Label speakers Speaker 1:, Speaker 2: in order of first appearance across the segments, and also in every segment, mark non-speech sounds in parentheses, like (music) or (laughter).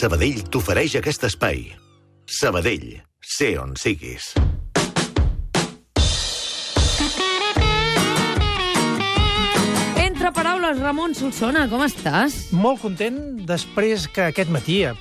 Speaker 1: Sabadell t'ofereix aquest espai. Sabadell, sé on siguis.
Speaker 2: Entre paraules, Ramon Solsona, com estàs?
Speaker 3: Molt content després que aquest matí, eh,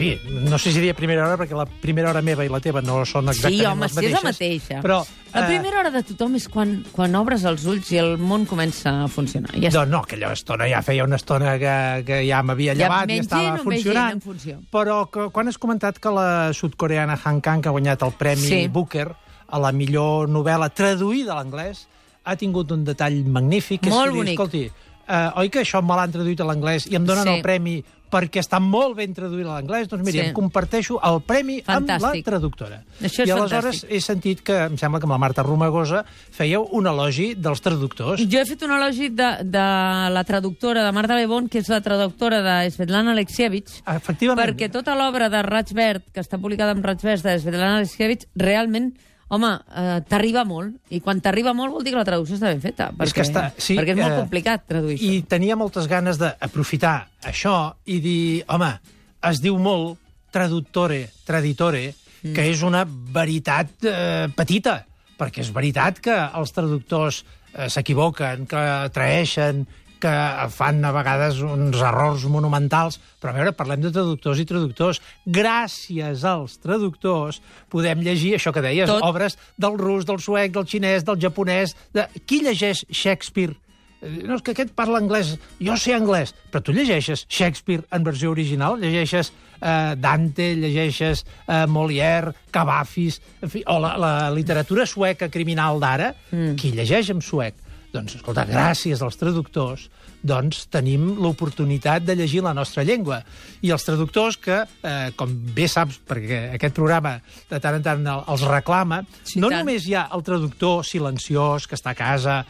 Speaker 3: fi, no sé si diria primera hora, perquè la primera hora meva i la teva no són exactament
Speaker 2: Sí, home,
Speaker 3: les
Speaker 2: sí, és
Speaker 3: mateixes.
Speaker 2: la mateixa.
Speaker 3: Però,
Speaker 2: La
Speaker 3: eh,
Speaker 2: primera hora de tothom és quan, quan obres els ulls i el món comença a funcionar. Ja.
Speaker 3: No, no, aquella estona ja feia una estona que, que ja m'havia
Speaker 2: Ja
Speaker 3: llevat i
Speaker 2: menys
Speaker 3: estava funcionant.
Speaker 2: funció?
Speaker 3: Però que, quan has comentat que la sudcoreana Han Kang, que ha guanyat el Premi
Speaker 2: Sí.
Speaker 3: Booker a la millor novel·la traduïda a l'anglès, ha tingut un detall magnífic. és
Speaker 2: Molt
Speaker 3: dir,
Speaker 2: bonic.
Speaker 3: Escolti, eh, oi que això me l'han traduït a l'anglès i em donen
Speaker 2: Sí.
Speaker 3: el premi perquè està molt ben traduït a l'anglès? Doncs mira,
Speaker 2: Sí.
Speaker 3: em comparteixo el premi amb la
Speaker 2: Fantàstic.
Speaker 3: traductora.
Speaker 2: Això és
Speaker 3: I aleshores
Speaker 2: fantàstic.
Speaker 3: he sentit que, em sembla que amb la Marta Romagosa fèieu un elogi dels traductors.
Speaker 2: Jo he fet un elogi de, de la traductora de Marta Lebón, que és la traductora de Svetlana Alexievich,
Speaker 3: Efectivament.
Speaker 2: perquè tota l'obra de Raig Verd, que està publicada en Raig Verd de Svetlana Alexievich, realment, home, eh, t'arriba molt. I quan t'arriba molt vol dir que la traducció està ben feta. Perquè,
Speaker 3: És que està- sí,
Speaker 2: perquè és molt
Speaker 3: eh,
Speaker 2: complicat traduir això.
Speaker 3: I tenia moltes ganes d'aprofitar això i dir, home, es diu molt traductore, traditore, mm. que és una veritat eh, petita, perquè és veritat que els traductors eh, s'equivoquen, que traeixen, que fan a vegades uns errors monumentals, però a veure, parlem de traductors i traductors. Gràcies als traductors podem llegir això que deies,
Speaker 2: Tot.
Speaker 3: obres del rus, del suec, del xinès, del japonès... De... Qui llegeix Shakespeare? Eh, No, és que aquest parla anglès. Jo sé anglès, però tu llegeixes Shakespeare en versió original? Llegeixes eh, Dante, llegeixes eh, Molière, Cavafis... En fi, o la, la literatura sueca criminal d'ara? Mm. Qui llegeix en suec? Doncs, escolta, gràcies als traductors, doncs tenim l'oportunitat de llegir la nostra llengua. I els traductors que, eh, com bé saps, perquè aquest programa de tant en tant el- els reclama,
Speaker 2: Sí,
Speaker 3: no
Speaker 2: tant.
Speaker 3: només hi ha el traductor silenciós que està a casa,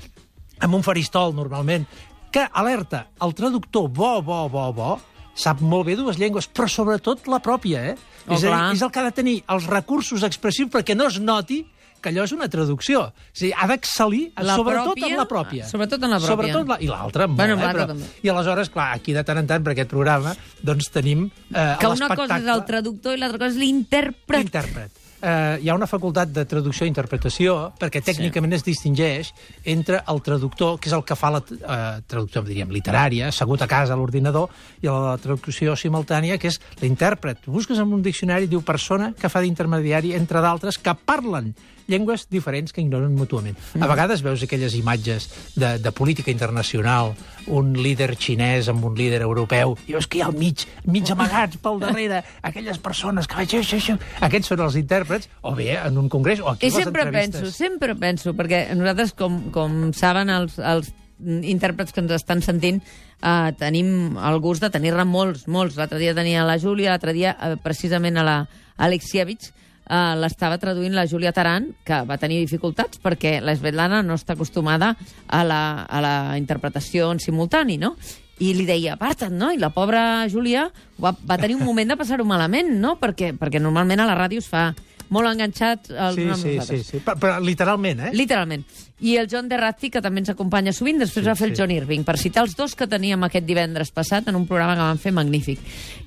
Speaker 3: amb un faristol, normalment, que alerta el traductor bo, bo, bo, bo, sap molt bé dues llengües, però sobretot la pròpia, eh?
Speaker 2: Oh,
Speaker 3: és, a
Speaker 2: clar.
Speaker 3: és el que ha de tenir els recursos expressius perquè no es noti que allò és una traducció. O sigui, ha d'excel·lir sobretot
Speaker 2: pròpia?
Speaker 3: en la pròpia.
Speaker 2: Sobretot en la pròpia.
Speaker 3: Sobretot la, I l'altra,
Speaker 2: Bueno,
Speaker 3: eh? Però,
Speaker 2: també.
Speaker 3: I aleshores, clar, aquí de tant en tant, per aquest programa, doncs tenim eh,
Speaker 2: que una cosa és el traductor i l'altra cosa és l'intèrpret.
Speaker 3: Intèrpret. Uh, hi ha una facultat de traducció i interpretació perquè tècnicament es distingeix entre el traductor, que és el que fa la uh, traducció, diríem, literària, assegut a casa a l'ordinador, i la traducció simultània, que és l'intèrpret. Busques en un diccionari, diu persona que fa d'intermediari entre d'altres que parlen llengües diferents que ignoren mútuament. A vegades veus aquelles imatges de, de política internacional, un líder xinès amb un líder europeu, i veus que hi ha al mig, mig amagats pel darrere, aquelles persones que vaig... Això, això. Aquests són els intèrprets, o bé en un congrés, o aquí
Speaker 2: I sempre penso, sempre penso, perquè nosaltres, com, com saben els, els intèrprets que ens estan sentint, eh, tenim el gust de tenir-ne molts, molts. L'altre dia tenia la Júlia, l'altre dia, eh, precisament a la Alexievich, eh, l'estava traduint la Júlia Taran, que va tenir dificultats perquè la Svetlana no està acostumada a la, a la interpretació en simultani, no? i li deia, aparta't, no? I la pobra Júlia va, va tenir un moment de passar-ho malament, no? Perquè, perquè normalment a la ràdio es fa molt enganxat els
Speaker 3: Sí,
Speaker 2: uns amb
Speaker 3: sí, sí, sí. Però, però literalment, eh?
Speaker 2: Literalment. I el John Derrazzi, que també ens acompanya sovint, després
Speaker 3: Sí,
Speaker 2: va fer el
Speaker 3: sí.
Speaker 2: John Irving, per citar els dos que teníem aquest divendres passat en un programa que van fer magnífic.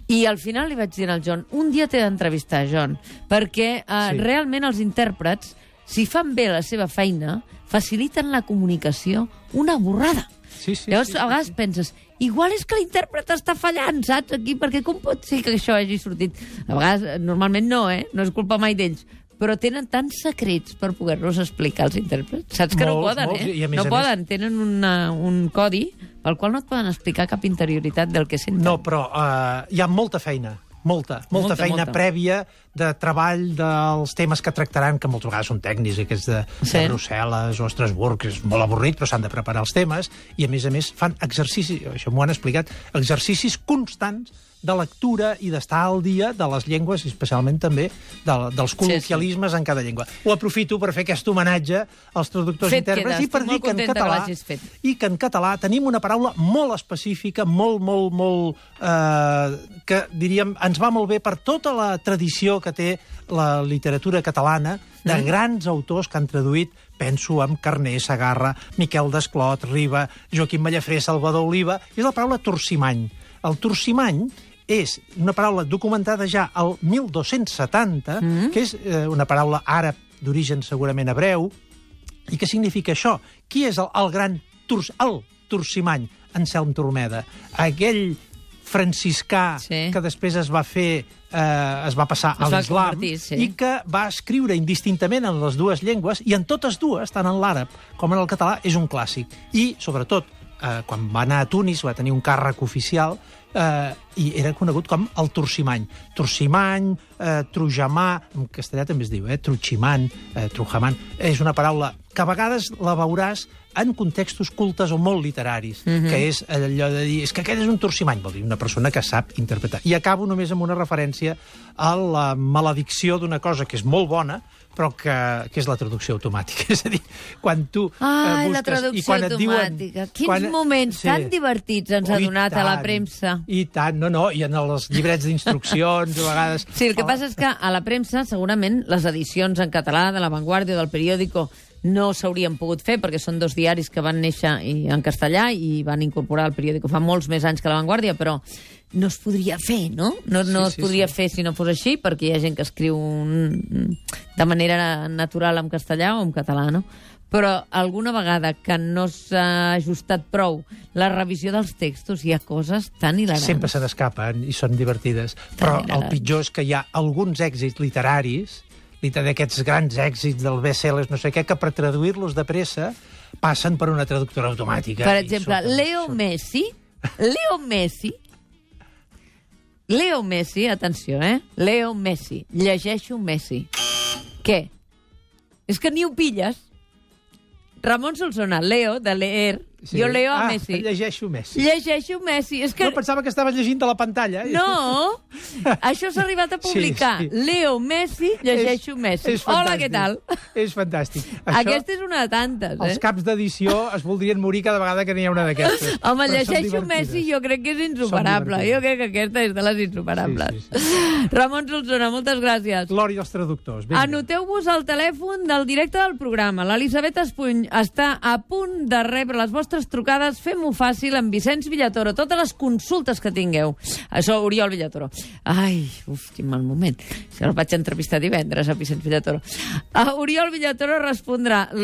Speaker 2: I al final li vaig dir al John, un dia t'he d'entrevistar, John, perquè eh,
Speaker 3: Sí.
Speaker 2: realment els intèrprets, si fan bé la seva feina, faciliten la comunicació una borrada.
Speaker 3: Sí, sí,
Speaker 2: Llavors,
Speaker 3: sí,
Speaker 2: a vegades penses, igual és que l'intèrpret està fallant, saps, aquí, perquè com pot ser que això hagi sortit? A vegades, eh, normalment no, eh? No és culpa mai d'ells però tenen tants secrets per poder-los explicar als intèrprets. Saps que no
Speaker 3: Molts,
Speaker 2: poden,
Speaker 3: molts,
Speaker 2: eh?
Speaker 3: i a més
Speaker 2: no
Speaker 3: a
Speaker 2: poden, tenen una, un codi pel qual no et poden explicar cap interioritat del que senten.
Speaker 3: No, però uh, hi ha molta feina, molta, molta,
Speaker 2: Molta,
Speaker 3: feina
Speaker 2: molta.
Speaker 3: prèvia de treball dels temes que tractaran, que moltes vegades són tècnics, aquests de,
Speaker 2: Sí.
Speaker 3: de Brussel·les o Estrasburg, que és molt avorrit, però s'han de preparar els temes, i a més a més fan exercicis, això m'ho han explicat, exercicis constants de lectura i d'estar al dia de les llengües, i especialment també de, dels col·loquialismes en cada llengua. Ho aprofito per fer aquest homenatge als traductors
Speaker 2: Fet
Speaker 3: intèrprets i per dir que en
Speaker 2: que
Speaker 3: català
Speaker 2: fet.
Speaker 3: i que en català tenim una paraula molt específica, molt, molt, molt... Eh, que, diríem, ens va molt bé per tota la tradició que té la literatura catalana de
Speaker 2: Mm.
Speaker 3: grans autors que han traduït, penso en Carné, Sagarra, Miquel Desclot, Riba, Joaquim Mallafré, Salvador Oliva, és la paraula torcimany. El torcimany és una paraula documentada ja al 1270, mm. que és eh, una paraula àrab d'origen segurament hebreu, i què significa això? Qui és el, el gran turs, el Turcimany, Anselm Tormeda? Aquell franciscà
Speaker 2: Sí.
Speaker 3: que després es va fer eh, es va passar
Speaker 2: Es
Speaker 3: a l'islam
Speaker 2: sí.
Speaker 3: i que va escriure indistintament en les dues llengües i en totes dues, tant en l'àrab com en el català, és un clàssic. I, sobretot, eh, quan va anar a Tunis, va tenir un càrrec oficial eh, i era conegut com el Turcimany. Turcimany, eh, Trujamà, en castellà també es diu, eh, Truchimant, eh, Trujamant. És una paraula que a vegades la veuràs en contextos cultes o molt literaris, mm -hmm. que és allò de dir, és que aquest és un torcimany, vol dir una persona que sap interpretar. I acabo només amb una referència a la maledicció d'una cosa que és molt bona, però que, que és la traducció automàtica. (laughs) És a dir, quan tu
Speaker 2: Ai,
Speaker 3: eh,
Speaker 2: la
Speaker 3: busques...
Speaker 2: traducció
Speaker 3: i quan et
Speaker 2: automàtica.
Speaker 3: Diuen,
Speaker 2: Quins moments tan divertits ens ha
Speaker 3: Oh, i
Speaker 2: donat a la
Speaker 3: tant,
Speaker 2: premsa.
Speaker 3: I tant, no, no, i en els llibrets d'instruccions, a vegades...
Speaker 2: Sí, el que passa és que a la premsa, segurament, les edicions en català de La Vanguardia o del Periódico no s'haurien pogut fer, perquè són dos diaris que van néixer en castellà i van incorporar el Periódico fa molts més anys que La Vanguardia, però no es podria fer, no? No, no
Speaker 3: Sí,
Speaker 2: es
Speaker 3: sí,
Speaker 2: podria
Speaker 3: sí.
Speaker 2: fer si no fos així, perquè hi ha gent que escriu un, de manera natural en castellà o en català, no? Però alguna vegada que no s'ha ajustat prou la revisió dels textos, hi ha coses tan hilarants.
Speaker 3: Sempre se n'escapen i són divertides.
Speaker 2: Tan
Speaker 3: Però el
Speaker 2: hilarants.
Speaker 3: pitjor és que hi ha alguns èxits literaris, liter- d'aquests grans èxits del best-sellers, no sé què, que per traduir-los de pressa passen per una traductora automàtica.
Speaker 2: Per
Speaker 3: i
Speaker 2: exemple,
Speaker 3: surten-
Speaker 2: Leo
Speaker 3: surten-
Speaker 2: Messi, Leo Messi, Leo Messi, atenció, eh? Leo Messi, llegeixo Messi. Què? És que ni ho pilles. Ramon Solsona, Leo, de leer, sí. jo leo a
Speaker 3: ah,
Speaker 2: Messi.
Speaker 3: llegeixo Messi.
Speaker 2: Llegeixo Messi. És que...
Speaker 3: No, pensava que estaves llegint de la pantalla.
Speaker 2: No, (laughs) això s'ha arribat a publicar.
Speaker 3: Sí, sí.
Speaker 2: Leo Messi, llegeixo Messi.
Speaker 3: és
Speaker 2: Hola, què tal?
Speaker 3: És fantàstic. (laughs) Això,
Speaker 2: Aquesta és una de tantes, eh?
Speaker 3: Els caps d'edició es voldrien morir cada vegada que n'hi ha una d'aquestes. (laughs)
Speaker 2: Home, llegeixo. Messi, jo crec que és insuperable. Jo crec que aquesta és de les insuperables.
Speaker 3: Sí, sí,
Speaker 2: Ramon Solsona, moltes gràcies.
Speaker 3: Glòria als traductors.
Speaker 2: Anoteu-vos el telèfon del directe del programa. L'Elisabet Espuny està a punt de rebre les vostres trucades. Fem-ho fàcil amb Vicenç Villatoro. Totes les consultes que tingueu. Això, Oriol Villatoro. Ai, uf, quin mal moment. Si el vaig entrevistar divendres a Vicenç Villatoro. Uh, Oriol Villatoro respondrà